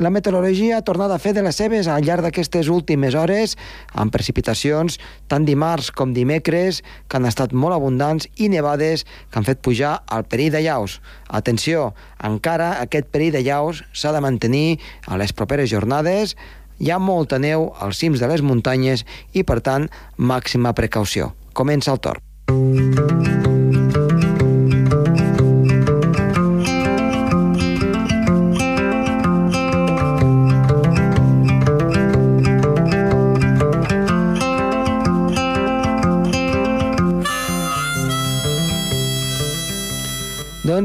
La meteorologia ha tornat a fer de les seves al llarg d'aquestes últimes hores, amb precipitacions tant dimarts com dimecres, que han estat molt abundants, i nevades que han fet pujar el perill de llaus. Atenció, encara aquest perill de llaus s'ha de mantenir a les properes jornades, hi ha molta neu als cims de les muntanyes i, per tant, màxima precaució. Comença el torn.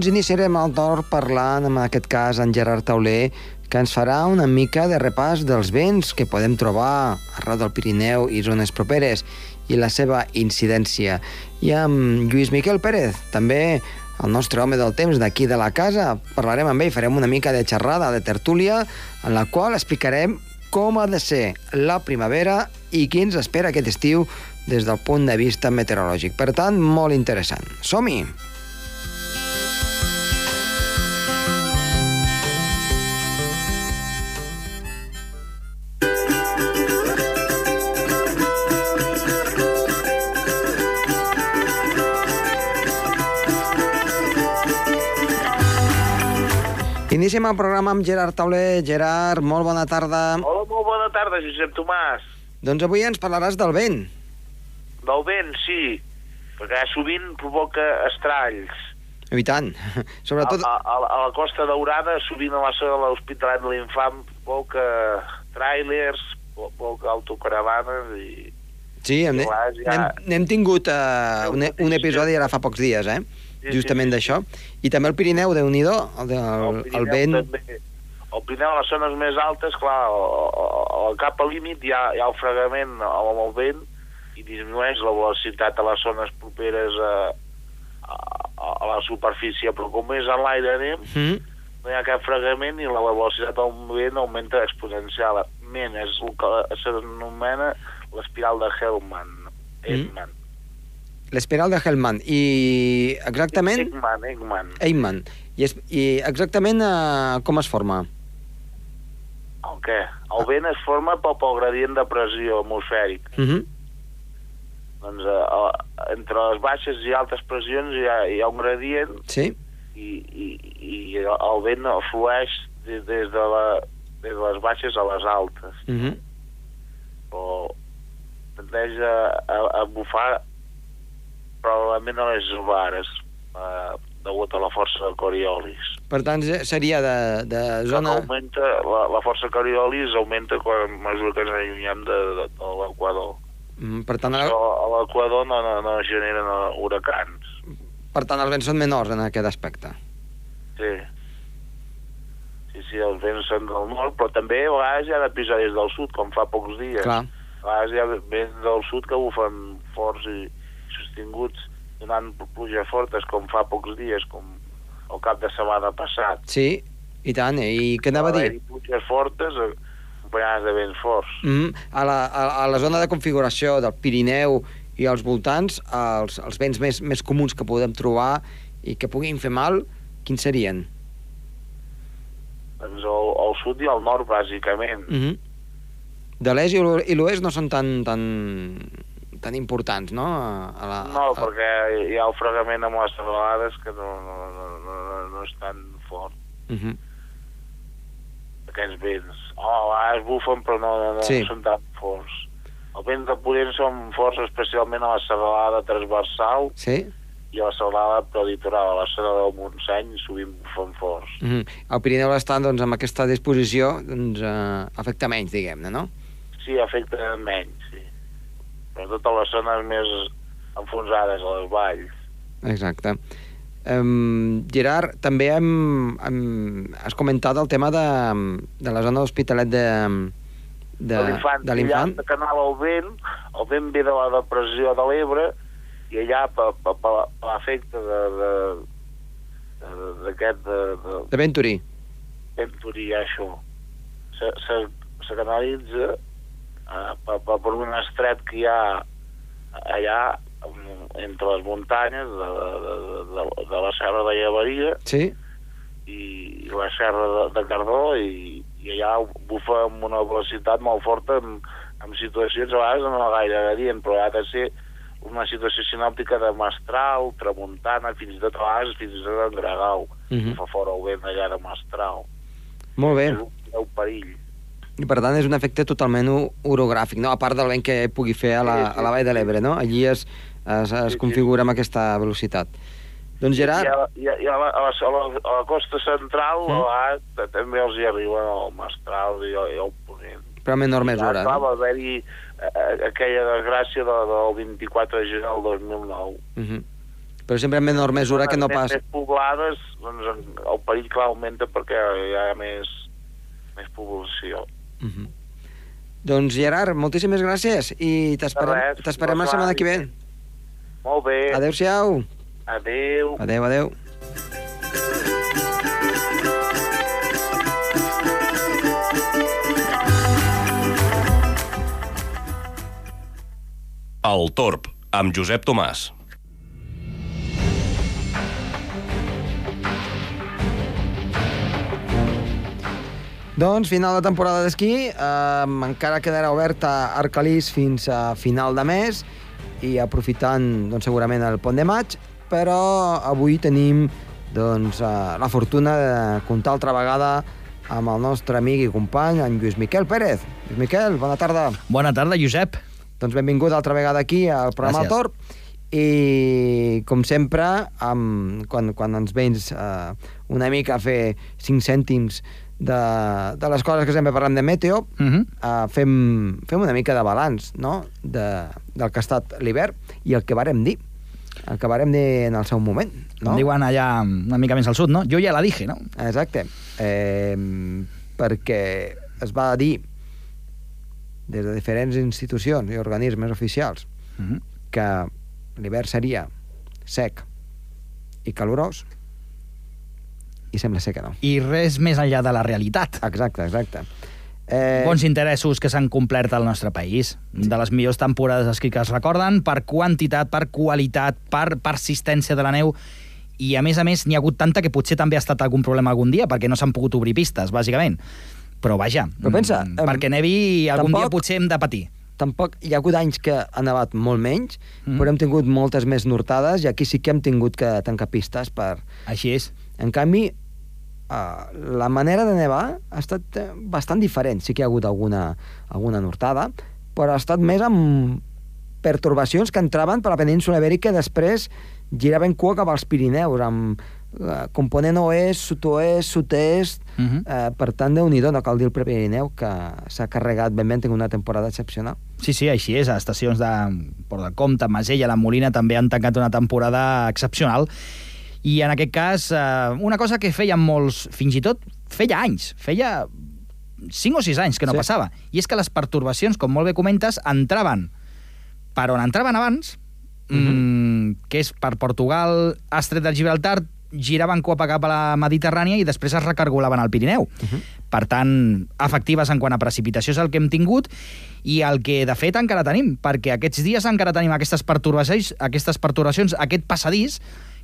Doncs iniciarem el torn parlant, en aquest cas, en Gerard Tauler, que ens farà una mica de repàs dels vents que podem trobar arreu del Pirineu i zones properes i la seva incidència. I amb Lluís Miquel Pérez, també el nostre home del temps d'aquí de la casa, parlarem amb ell, farem una mica de xerrada, de tertúlia, en la qual explicarem com ha de ser la primavera i qui ens espera aquest estiu des del punt de vista meteorològic. Per tant, molt interessant. Som-hi! Iniciem el programa amb Gerard Tauler. Gerard, molt bona tarda. Hola, molt bona tarda, Josep Tomàs. Doncs avui ens parlaràs del vent. Del vent, sí, perquè sovint provoca estralls. I tant. Sobretot... A, a, a la Costa Daurada, sovint a la zona de l'Hospitalet de l'Infant, provoca tràilers, provoca autocaravanes i... Sí, hem, Clar, ja- hem, n'hem tingut uh, un, un episodi ara fa pocs dies, eh? Sí, Justament sí, sí, d'això. I també el Pirineu, de nhi el, del, el, Pirineu el vent... També. El Pirineu, a les zones més altes, clar, al cap al límit hi ha, hi ha el fregament amb el vent i disminueix la velocitat a les zones properes a, a, a la superfície, però com és en l'aire anem, Mm? no hi ha cap fregament i la velocitat del vent augmenta exponencialment. És el que s'anomena l'espiral de Hellman. Eggman. L'espiral de Hellman. I exactament... Eggman, Eggman. Eichmann. I, es, I exactament uh, com es forma? El què? El vent es forma pel, pel gradient de pressió atmosfèric. Uh -huh. Doncs eh, eh, entre les baixes i altes pressions hi ha, hi ha un gradient Sí? i, i, i el vent flueix des, des, de la, des de les baixes a les altes. Uh -huh. o tendeix a, a, a bufar probablement a les vares eh, degut a la força de Coriolis. Per tant, se- seria de, de Zona... zona... Augmenta, la, la força de Coriolis augmenta quan a mesura que ens allunyem de, de, de l'equador. Mm, Per tant, ara, a l'equador no, no, no generen huracans. per tant, els vents són menors en aquest aspecte. Sí. Sí, sí, els vents són del nord, però també a vegades hi ha episodis del sud, com fa pocs dies. Clar. A vegades hi ha vents del sud que bufen forts i sostinguts donant pluja fortes com fa pocs dies, com el cap de setmana passat. Sí, i tant. I què anava a dir? pluges fortes eh, acompanyades de vents forts. Mm, a, la, a, a la zona de configuració del Pirineu i als voltants, els, els vents més, més comuns que podem trobar i que puguin fer mal, quins serien? Doncs al, al sud i al nord, bàsicament. Mm -hmm. De l'est i l'oest no són tan, tan, tan importants, no? A, a la, No, a, perquè hi ha el fregament amb les serralades que no, no, no, no, no, no és tan fort, Uh -huh. aquests vents. Oh, a vegades bufen, però no, no, no Sí. són tan forts. Els vents de Ponent són forts especialment a la serralada transversal Sí? i a la serralada prelitoral, a la zona del Montseny sovint bufen forts. Uh -huh. El Pirineu l'estan, doncs, amb aquesta disposició, doncs, eh, afecta menys, diguem-ne, no? Sí, afecta menys, sí. Però totes les zones més enfonsades, a les valls. Exacte. Um, Gerard, també hem, hem, has comentat el tema de, de la zona d'Hospitalet de, de, de l'infant. de canal al vent, el vent ve de la depressió de l'Ebre, i allà, per, per, l'efecte de, d'aquest de, de, De Venturi. Venturi, això, se, se, se canalitza eh, per, per, un estret que hi ha allà entre les muntanyes de, de, de, de, la Serra de Llevaria Sí? i la Serra de, de Cardó i, i allà bufa amb una velocitat molt forta en, en situacions a vegades no gaire gradient, però ha de ser una situació sinòptica de mestral, tramuntana, fins i tot a vegades fins i tot en Gregau, uh Mhm. -huh. fa fora el vent allà de mestral. Molt bé. És un greu perill. I per tant és un efecte totalment orogràfic, no? a part del vent que pugui fer a la, a la Vall de l'Ebre, no? Allí es, es, es sí. configura amb aquesta velocitat. Doncs Gerard, I, a, i, a, la, a, la, a, la, a la costa central Mm. mm. a, a, també els hi arriba el mestral i el, i el ponent. però en menor mesura. Clar, No? va haver-hi eh, aquella desgràcia de, del 24 de gener del 2009. Uh -huh. Però sempre en menor mesura que no pas... Més poblades, doncs el perill clar augmenta perquè hi ha més, més població. Uh -huh. Doncs Gerard, moltíssimes gràcies i t'esperem la setmana que ve. Molt bé. Adéu-siau. Adéu. Adéu, adéu. El Torb, amb Josep Tomàs. Doncs final de temporada d'esquí, eh, encara quedarà oberta Arcalís fins a final de mes i aprofitant doncs, segurament el pont de maig, però avui tenim doncs, eh, la fortuna de comptar altra vegada amb el nostre amic i company, en Lluís Miquel Pérez. Lluís Miquel, bona tarda. Bona tarda, Josep. Doncs benvingut altra vegada aquí al programa Gràcies. Torb. I, com sempre, amb, quan, quan ens vens eh, una mica a fer cinc cèntims de, de les coses que sempre parlem de Meteo, Uh -huh. eh, fem, fem una mica de balanç no? de, del que ha estat l'hivern i el que vàrem dir, el que vàrem dir en el seu moment. No? No? Diuen allà una mica més al sud, no? Jo ja la dije, no? Exacte. Eh, perquè es va dir des de diferents institucions i organismes oficials Uh -huh. que l'hivern seria sec i calorós i sembla ser que no. I res més enllà de la realitat. Exacte, exacte. Eh, Bons interessos que s'han complert al nostre país. De les millors temporades d'esquí que es recorden, per quantitat, per qualitat, per persistència de la neu, i a més a més n'hi ha hagut tanta que potser també ha estat algun problema algun dia, perquè no s'han pogut obrir pistes, bàsicament. Però vaja, Però pensa, mm, em, perquè nevi algun tampoc- dia potser hem de patir. Tampoc hi ha hagut anys que ha nevat molt menys, Mm. mm. però hem tingut moltes més nortades i aquí sí que hem tingut que tancar pistes per... Així és. En canvi, uh, la manera de nevar ha estat eh, bastant diferent. Sí que hi ha hagut alguna, alguna nortada, però ha estat més amb pertorbacions que entraven per la península ibèrica i després giraven cua cap als Pirineus, amb eh, component oest, sud-oest, sud-est... Uh -huh. Eh, per tant, déu nhi no cal dir el Prepirineu, que s'ha carregat ben bé, tingut una temporada excepcional. Sí, sí, així és. A estacions de Port del Comte, Masella, La Molina també han tancat una temporada excepcional. I en aquest cas, eh, una cosa que feien molts, fins i tot feia anys, feia 5 o 6 anys que no Sí. passava, i és que les pertorbacions, com molt bé comentes, entraven per on entraven abans, -huh. mm, que és per Portugal, Estret de Gibraltar, giraven cap a cap a la Mediterrània i després es recargolaven al Pirineu. Uh -huh. Per tant, efectives en quant a precipitació és el que hem tingut i el que, de fet, encara tenim, perquè aquests dies encara tenim aquestes pertorbacions, aquestes pertorbacions aquest passadís,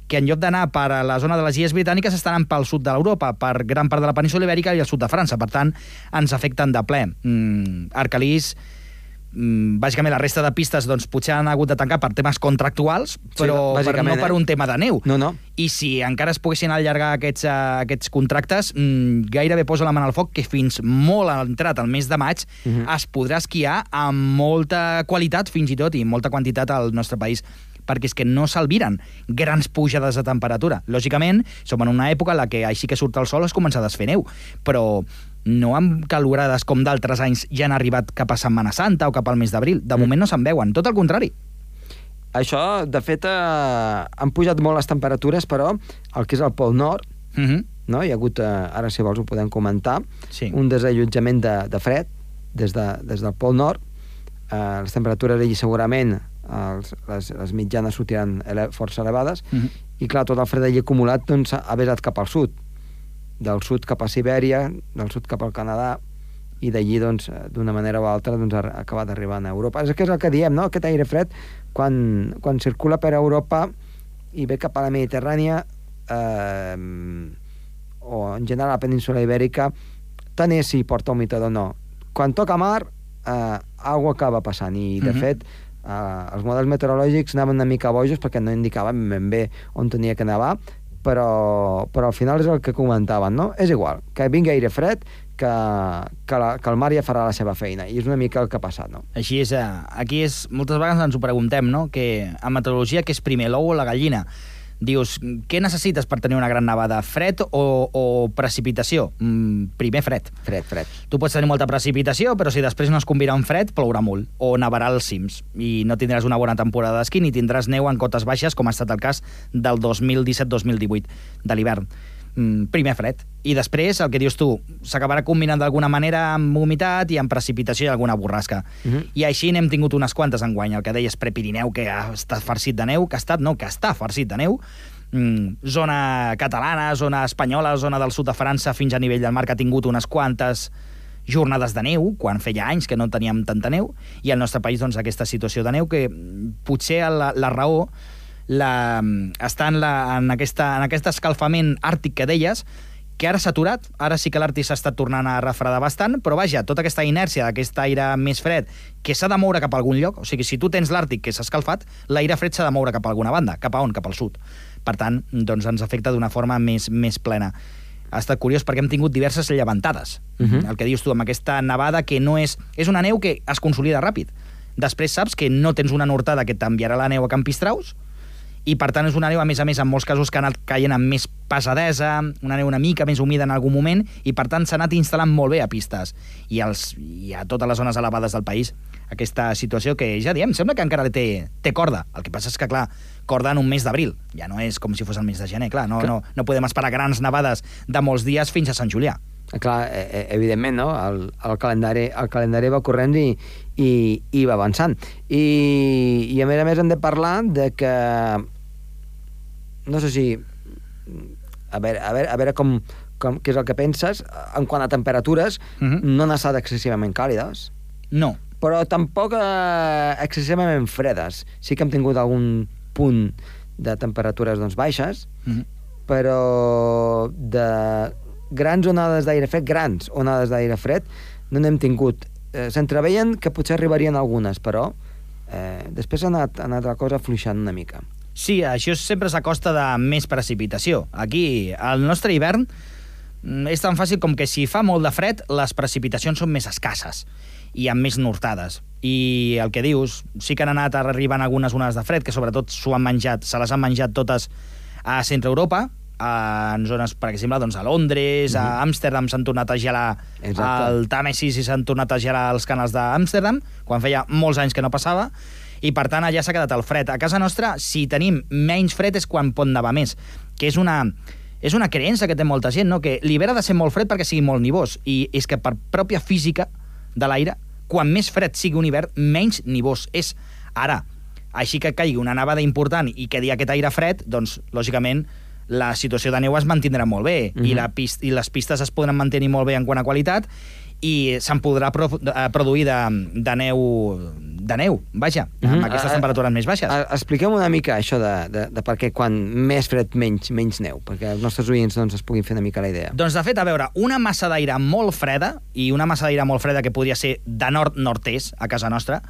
que en lloc d'anar per a la zona de les Illes Britàniques estan anant pel sud de l'Europa, per gran part de la península ibèrica i el sud de França. Per tant, ens afecten de ple. Mm, Arcalís, mm, bàsicament la resta de pistes doncs, potser han hagut de tancar per temes contractuals, però, Sí, però no bàsicament, per eh? un tema de neu. No, no. I si encara es poguessin allargar aquests, uh, aquests contractes, mm, gairebé poso la mà al foc que fins molt entrat al mes de maig uh Mhm. -huh. es podrà esquiar amb molta qualitat, fins i tot, i molta quantitat al nostre país perquè és que no s'albiren grans pujades de temperatura. Lògicament, som en una època en la que així que surt el sol es comença a desfer neu, però no amb calorades com d'altres anys ja han arribat cap a Setmana Santa o cap al mes d'abril. De moment no se'n veuen, tot el contrari. Això, de fet, eh, han pujat molt les temperatures, però el que és el Pol Nord, Uh -huh. no? hi ha hagut, eh, ara si vols ho podem comentar, Sí. un desallotjament de, de fred des, de, des del Pol Nord. Eh, les temperatures allí segurament els, les, les mitjanes sortiran ele força elevades Uh -huh. i clar, tot el fred allí acumulat doncs, ha vessat cap al sud del sud cap a Sibèria, del sud cap al Canadà i d'allí, doncs, eh, d'una manera o altra, doncs, ha acabat arribant a Europa. És que és el que diem, no?, aquest aire fred, quan, quan circula per Europa i ve cap a la Mediterrània, eh, o en general a la península ibèrica, tant és si porta humitat o no. Quan toca mar, eh, alguna acaba passant, i de Mhm. fet eh, els models meteorològics anaven una mica bojos perquè no indicaven ben bé on tenia que nevar, però, però al final és el que comentaven, no? És igual, que vingui aire fred, que, que, la, que el mar ja farà la seva feina, i és una mica el que ha passat, no? Així és, eh, aquí és, moltes vegades ens ho preguntem, no? Que en meteorologia, què és primer, l'ou o la gallina? Dius, què necessites per tenir una gran nevada? Fred o, o precipitació? Mm, primer fred. Fred, fred. Tu pots tenir molta precipitació, però si després no es combina amb fred, plourà molt, o nevarà als cims, i no tindràs una bona temporada d'esquí, ni tindràs neu en cotes baixes, com ha estat el cas del 2017-2018, de l'hivern. Mm, primer fred. I després, el que dius tu, s'acabarà combinant d'alguna manera amb humitat i amb precipitació i alguna borrasca. Mhm. I així n'hem tingut unes quantes enguany. El que deies Prepirineu, que ha estat farcit de neu, que ha estat, no, que està farcit de neu, mm, zona catalana, zona espanyola, zona del sud de França, fins a nivell del mar, que ha tingut unes quantes jornades de neu, quan feia anys que no teníem tanta neu, i al nostre país doncs, aquesta situació de neu que potser la, la raó la, està en, la, en, aquesta, en aquest escalfament àrtic que deies, que ara s'ha aturat, ara sí que l'Àrtic s'està tornant a refredar bastant, però vaja, tota aquesta inèrcia d'aquest aire més fred que s'ha de moure cap a algun lloc, o sigui, si tu tens l'Àrtic que s'ha escalfat, l'aire fred s'ha de moure cap a alguna banda. Cap a on? Cap al sud. Per tant, doncs ens afecta d'una forma més, més plena. Ha estat curiós perquè hem tingut diverses llevantades. Uh Mhm. -huh. El que dius tu, amb aquesta nevada que no és... És una neu que es consolida ràpid. Després saps que no tens una nortada que t'enviarà la neu a Campistraus, i per tant és una neu, a més a més, en molts casos que ha anat caient amb més pesadesa, una neu una mica més humida en algun moment, i per tant s'ha anat instal·lant molt bé a pistes i, als, i a totes les zones elevades del país. Aquesta situació que, ja diem, sembla que encara té, té corda. El que passa és que, clar, corda en un mes d'abril. Ja no és com si fos el mes de gener, clar. No, Clar. no, no podem esperar grans nevades de molts dies fins a Sant Julià. Clar, eh, eh, evidentment, no? El, el, calendari, el calendari va corrent i, i, i va avançant. I, I a més a més hem de parlar de que no sé si a veure, a veure, a veure com, com, què és el que penses en quant a temperatures Mhm. no han estat excessivament càlides No. però tampoc eh, excessivament fredes sí que hem tingut algun punt de temperatures doncs, baixes Mm -hmm. però de grans onades d'aire fred, grans onades d'aire fred, no n'hem tingut. Eh, S'entreveien que potser arribarien algunes, però eh, després ha anat, ha anat la cosa fluixant una mica. Sí, això sempre s'acosta de més precipitació. Aquí, al nostre hivern, mm, és tan fàcil com que si fa molt de fred, les precipitacions són més escasses i amb més nortades. I el que dius, sí que han anat arribant algunes onades de fred, que sobretot s'ho han menjat, se les han menjat totes a centre Europa, en zones, per exemple, doncs a Londres, a Amsterdam s'han tornat a gelar Exacte. al Tàmesis i s'han tornat a gelar els canals d'Amsterdam, quan feia molts anys que no passava, i per tant allà s'ha quedat el fred. A casa nostra, si tenim menys fred és quan pot nevar més, que és una, és una creença que té molta gent, no? que l'hivern ha de ser molt fred perquè sigui molt nivós, i és que per pròpia física de l'aire, quan més fred sigui un hivern, menys nivós és. Ara, així que caigui una nevada important i quedi aquest aire fred, doncs, lògicament, la situació de neu es mantindrà molt bé Mhm. i, la pist i les pistes es podran mantenir molt bé en quant a qualitat i se'n podrà pro eh, produir de, de neu de neu, vaja, amb Mhm. aquestes Ah, temperatures més baixes. Expliquem una mica això de, de, de per què quan més fred menys, menys neu, perquè els nostres oients doncs, es puguin fer una mica la idea. Doncs, de fet, a veure, una massa d'aire molt freda, i una massa d'aire molt freda que podria ser de nord-nord-est, a casa nostra,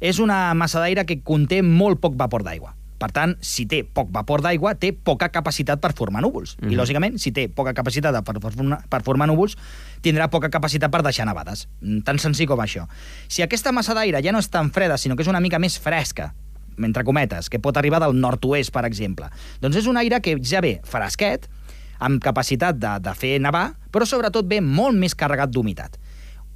és una massa d'aire que conté molt poc vapor d'aigua. Per tant, si té poc vapor d'aigua, té poca capacitat per formar núvols. Mm -hmm. I, Mhm. lògicament, si té poca capacitat per, per, formar, per formar núvols, tindrà poca capacitat per deixar nevades. Mm, Tan senzill com això. Si aquesta massa d'aire ja no és tan freda, sinó que és una mica més fresca, entre cometes, que pot arribar del nord-oest, per exemple, doncs és un aire que ja ve fresquet, amb capacitat de, de fer nevar, però sobretot ve molt més carregat d'humitat.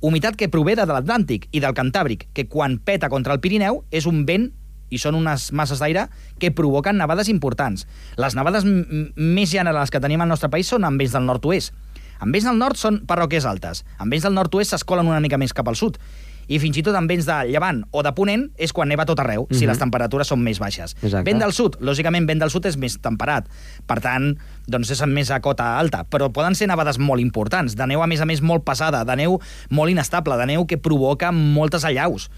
Humitat que prové de l'Atlàntic i del Cantàbric, que quan peta contra el Pirineu és un vent i són unes masses d'aire que provoquen nevades importants. Les nevades més generals que tenim al nostre país són amb vents del nord-oest. Amb vents del nord són parròquies altes. Amb vents del nord-oest s'escolen una mica més cap al sud. I fins i tot amb vents de llevant o de ponent és quan neva tot arreu, si Mhm. les temperatures són més baixes. Exacte. Vent del sud, lògicament vent del sud és més temperat, per tant, doncs és més a cota alta, però poden ser nevades molt importants, de neu a més a més molt pesada, de neu molt inestable, de neu que provoca moltes allaus.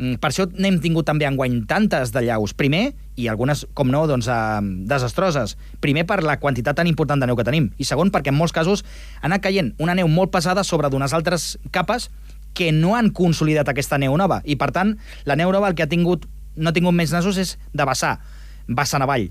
Mm, Per això n'hem tingut també enguany tantes de llaus. Primer, i algunes, com no, doncs, eh, desastroses. Primer, per la quantitat tan important de neu que tenim. I segon, perquè en molts casos ha anat caient una neu molt pesada sobre d'unes altres capes que no han consolidat aquesta neu nova. I, per tant, la neu nova el que ha tingut, no ha tingut més nasos és de vessar, vessant avall.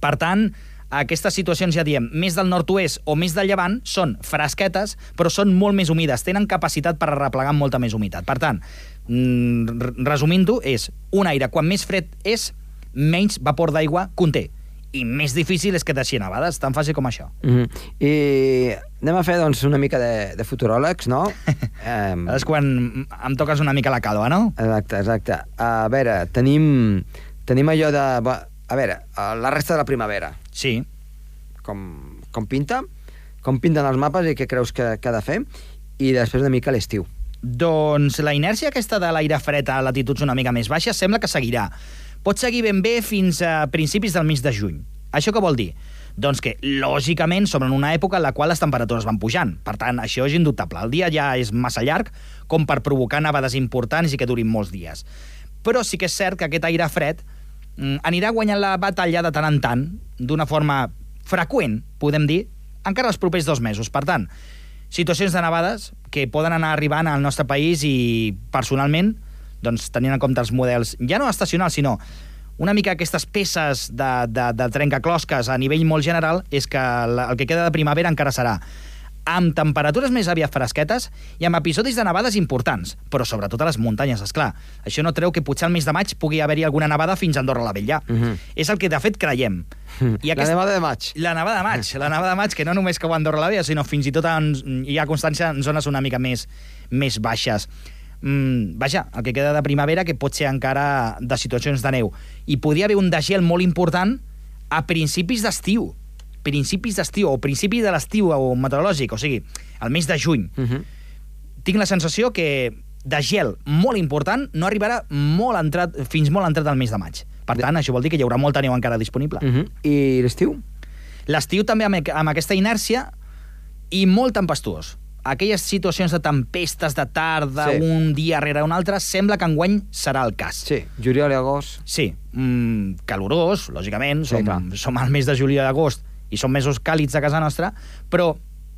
Per tant, aquestes situacions, ja diem, més del nord-oest o més del llevant, són fresquetes, però són molt més humides, tenen capacitat per arreplegar amb molta més humitat. Per tant, mm, resumint-ho, és un aire, quan més fred és, menys vapor d'aigua conté. I més difícil és que deixi nevades, tan fàcil com això. Mm -hmm. I anem a fer doncs, una mica de, de futuròlegs, no? um, És quan em toques una mica la calva, no? Exacte, exacte. A veure, tenim, tenim allò de... A veure, eh, la resta de la primavera, Sí. com, com pinta? Com pinten els mapes i què creus que, que ha de fer? I després una mica l'estiu. Doncs la inèrcia aquesta de l'aire fred a latituds una mica més baixes sembla que seguirà. Pot seguir ben bé fins a principis del mes de juny. Això què vol dir? Doncs que, lògicament, som en una època en la qual les temperatures van pujant. Per tant, això és indubtable. El dia ja és massa llarg com per provocar nevades importants i que durin molts dies. Però sí que és cert que aquest aire fred anirà guanyant la batalla de tant en tant, d'una forma freqüent, podem dir, encara els propers dos mesos. Per tant, situacions de nevades que poden anar arribant al nostre país i, personalment, doncs, tenint en compte els models, ja no estacionals, sinó una mica aquestes peces de, de, de trencaclosques a nivell molt general, és que la, el que queda de primavera encara serà amb temperatures més aviat fresquetes i amb episodis de nevades importants, però sobretot a les muntanyes, és clar. Això no treu que potser al mes de maig pugui haver-hi alguna nevada fins a Andorra la Vella. Mhm. És el que, de fet, creiem. I La nevada de maig. La nevada de maig, la nevada de maig, que no només cau a Andorra la Vella, sinó fins i tot en, hi ha constància en zones una mica més, més baixes. Mm, vaja, el que queda de primavera, que pot ser encara de situacions de neu. I podria haver un degel molt important a principis d'estiu. Principis d'estiu, o principi de l'estiu o meteorològic, o sigui, el mes de juny. Uh -huh. Tinc la sensació que de gel molt important no arribarà molt entrat, fins molt entrat al mes de maig. Per tant, això vol dir que hi haurà molta neu encara disponible. Uh -huh. I l'estiu? L'estiu també amb, amb aquesta inèrcia i molt tempestuós. Aquelles situacions de tempestes de tarda, Sí. sí. un dia rere un altre, sembla que enguany serà el cas. Sí, juliol i agost. Sí, mm, calorós, lògicament, Sí, som, clar. som al mes de juliol i agost i són mesos càlids a casa nostra, però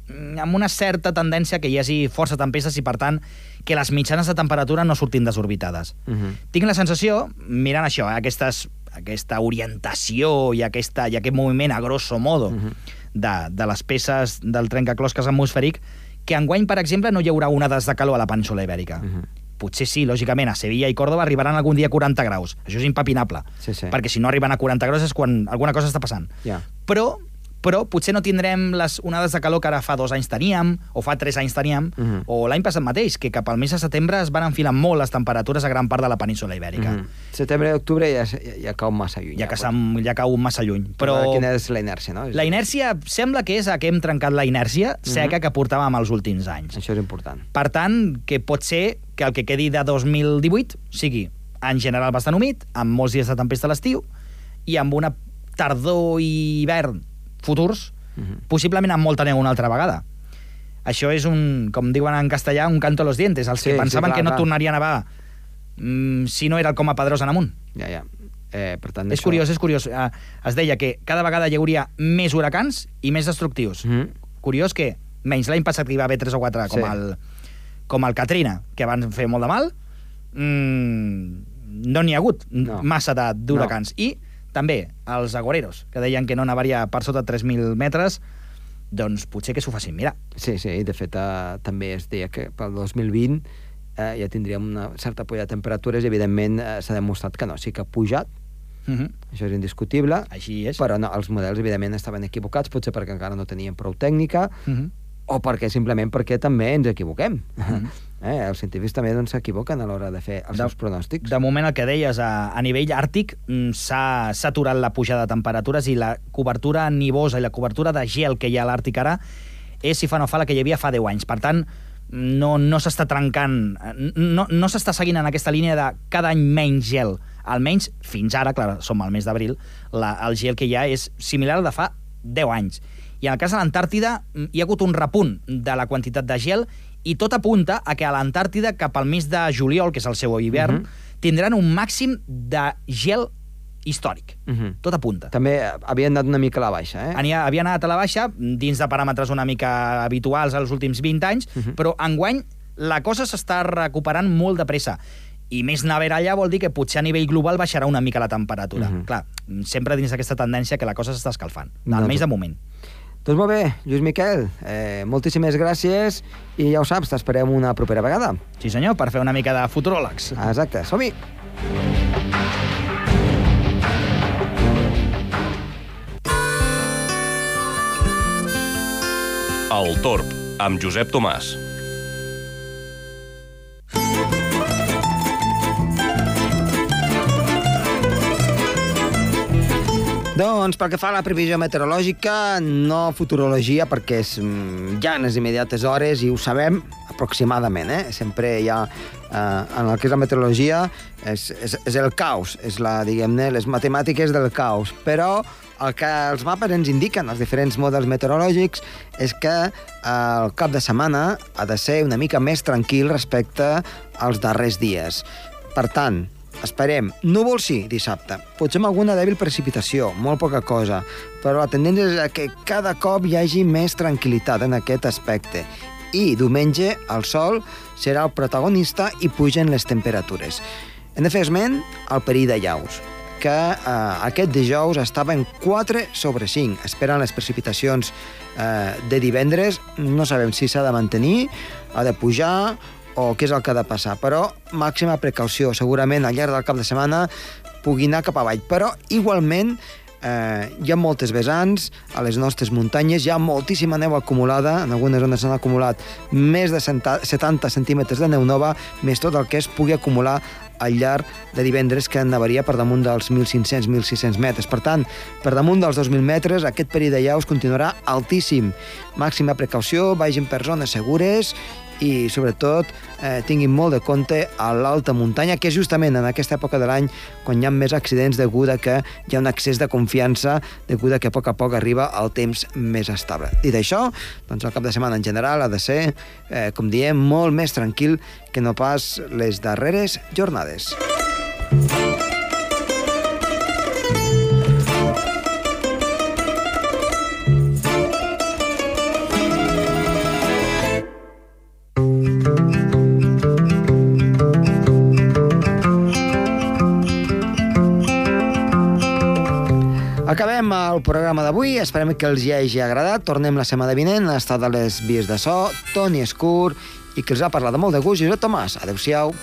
mm, amb una certa tendència que hi hagi força tempestes i, per tant, que les mitjanes de temperatura no surtin desorbitades. Uh -huh. Tinc la sensació, mirant això, eh, aquestes, aquesta orientació i, aquesta, i aquest moviment a grosso modo uh Mhm. -huh. de, de les peces del trencaclosques atmosfèric, que enguany, per exemple, no hi haurà onades de calor a la península ibèrica. Uh -huh. Potser sí, lògicament, a Sevilla i Còrdoba arribaran algun dia a 40 graus. Això és impapinable. Sí, sí. Perquè si no arriben a 40 graus és quan alguna cosa està passant. Ja. Però, però potser no tindrem les onades de calor que ara fa dos anys teníem, o fa tres anys teníem, Mhm. o l'any passat mateix, que cap al mes de setembre es van enfilar molt les temperatures a gran part de la península ibèrica. Uh -huh. Setembre i octubre ja, ja, ja cau massa lluny. Ja que s'han- ja cau massa lluny. Però... Però Quina és la inèrcia, no? La inèrcia sembla que és a que hem trencat la inèrcia seca que portàvem els últims anys. Això és important. Per tant, que pot ser que el que quedi de 2018 sigui en general bastant humit, amb molts dies de tempesta a l'estiu, i amb una tardor i hivern futurs, Mhm. possiblement amb molta neu una altra vegada. Això és un, com diuen en castellà, un canto a los dientes. Els Sí, que sí, pensaven clar, que no clar. tornaria a nevar mm, si no era el Coma Pedrosa en amunt. Ja, ja. Eh, per tant, És això... curiós, és curiós. Eh, es deia que cada vegada hi hauria més huracans i més destructius. Mm -hmm. Curiós que, menys l'any passat que hi va haver 3 o 4, com, Sí. el, com el Katrina, que van fer molt de mal, mmm, no n'hi ha hagut No. massa d'huracans. I també els agoreros, que deien que no nevaria per sota 3.000 metres, doncs potser que s'ho facin mirar. Sí, sí, de fet eh, també es deia que pel 2020 eh, ja tindríem una certa pujada de temperatures i evidentment eh, s'ha demostrat que no, sí que ha pujat, Uh -huh. això és indiscutible, Així és. però no, els models evidentment estaven equivocats, potser perquè encara no tenien prou tècnica, Uh -huh. o perquè simplement perquè també ens equivoquem. Mhm. Eh, els científics també doncs, s'equivoquen a l'hora de fer els De- seus pronòstics. De moment, el que deies, a, a nivell àrtic mm, s'ha aturat la pujada de temperatures i la cobertura nivosa i la cobertura de gel que hi ha a l'Àrtic ara és, si fa no fa, la que hi havia fa 10 anys. Per tant, no, no s'està trencant, no, no s'està seguint en aquesta línia de cada any menys gel. Almenys, fins ara, clar, som al mes d'abril, la- el gel que hi ha és similar al de fa 10 anys. I en el cas de l'Antàrtida mm, hi ha hagut un repunt de la quantitat de gel i tot apunta a que a l'Antàrtida, cap al mes de juliol, que és el seu hivern, Mhm. tindran un màxim de gel històric. Mhm. Tot apunta. També havien anat una mica a la baixa, eh? Ania, havia anat a la baixa, dins de paràmetres una mica habituals als últims 20 anys, Mhm. però enguany la cosa s'està recuperant molt de pressa. I més neveralla vol dir que potser a nivell global baixarà una mica la temperatura. Mhm. Clar, sempre dins d'aquesta tendència que la cosa s'està escalfant, almenys de moment. Doncs molt bé, Lluís Miquel, eh, moltíssimes gràcies i ja ho saps, t'esperem una propera vegada. Sí senyor, per fer una mica de futuròlegs. Exacte, som-hi! El Torb, amb Josep Tomàs. Doncs pel que fa a la previsió meteorològica, no futurologia, perquè és mm, ja en les immediates hores i ho sabem aproximadament, eh? Sempre hi ha, eh, en el que és la meteorologia, és, és, és el caos, és la, diguem-ne, les matemàtiques del caos. Però el que els mapes ens indiquen, els diferents models meteorològics, és que eh, el cap de setmana ha de ser una mica més tranquil respecte als darrers dies. Per tant, Esperem. Núvols sí, dissabte. Potser amb alguna dèbil precipitació, molt poca cosa, però la tendència és que cada cop hi hagi més tranquil·litat en aquest aspecte. I diumenge el sol serà el protagonista i pugen les temperatures. Hem de esment al perill de llaus, que eh, aquest dijous estava en 4 sobre 5. Esperen les precipitacions eh, de divendres. No sabem si s'ha de mantenir, ha de pujar o què és el que ha de passar. Però màxima precaució. Segurament al llarg del cap de setmana pugui anar cap avall. Però igualment eh, hi ha moltes vessants a les nostres muntanyes, hi ha moltíssima neu acumulada, en algunes zones s'han acumulat més de 70 centímetres de neu nova, més tot el que es pugui acumular al llarg de divendres que nevaria per damunt dels 1.500-1.600 metres. Per tant, per damunt dels 2.000 metres, aquest perill de llaus continuarà altíssim. Màxima precaució, vagin per zones segures i, sobretot, eh, tinguin molt de compte a l'alta muntanya, que és justament en aquesta època de l'any quan hi ha més accidents degut a que hi ha un excés de confiança degut a que a poc a poc arriba el temps més estable. Dit això, doncs el cap de setmana en general ha de ser, eh, com diem, molt més tranquil que no pas les darreres jornades. Acabem el programa d'avui, esperem que els hi hagi agradat. Tornem la setmana vinent, ha estat a les vies de so, Toni Escur, i que els ha parlat de molt de gust, Josep Tomàs. Adéu-siau.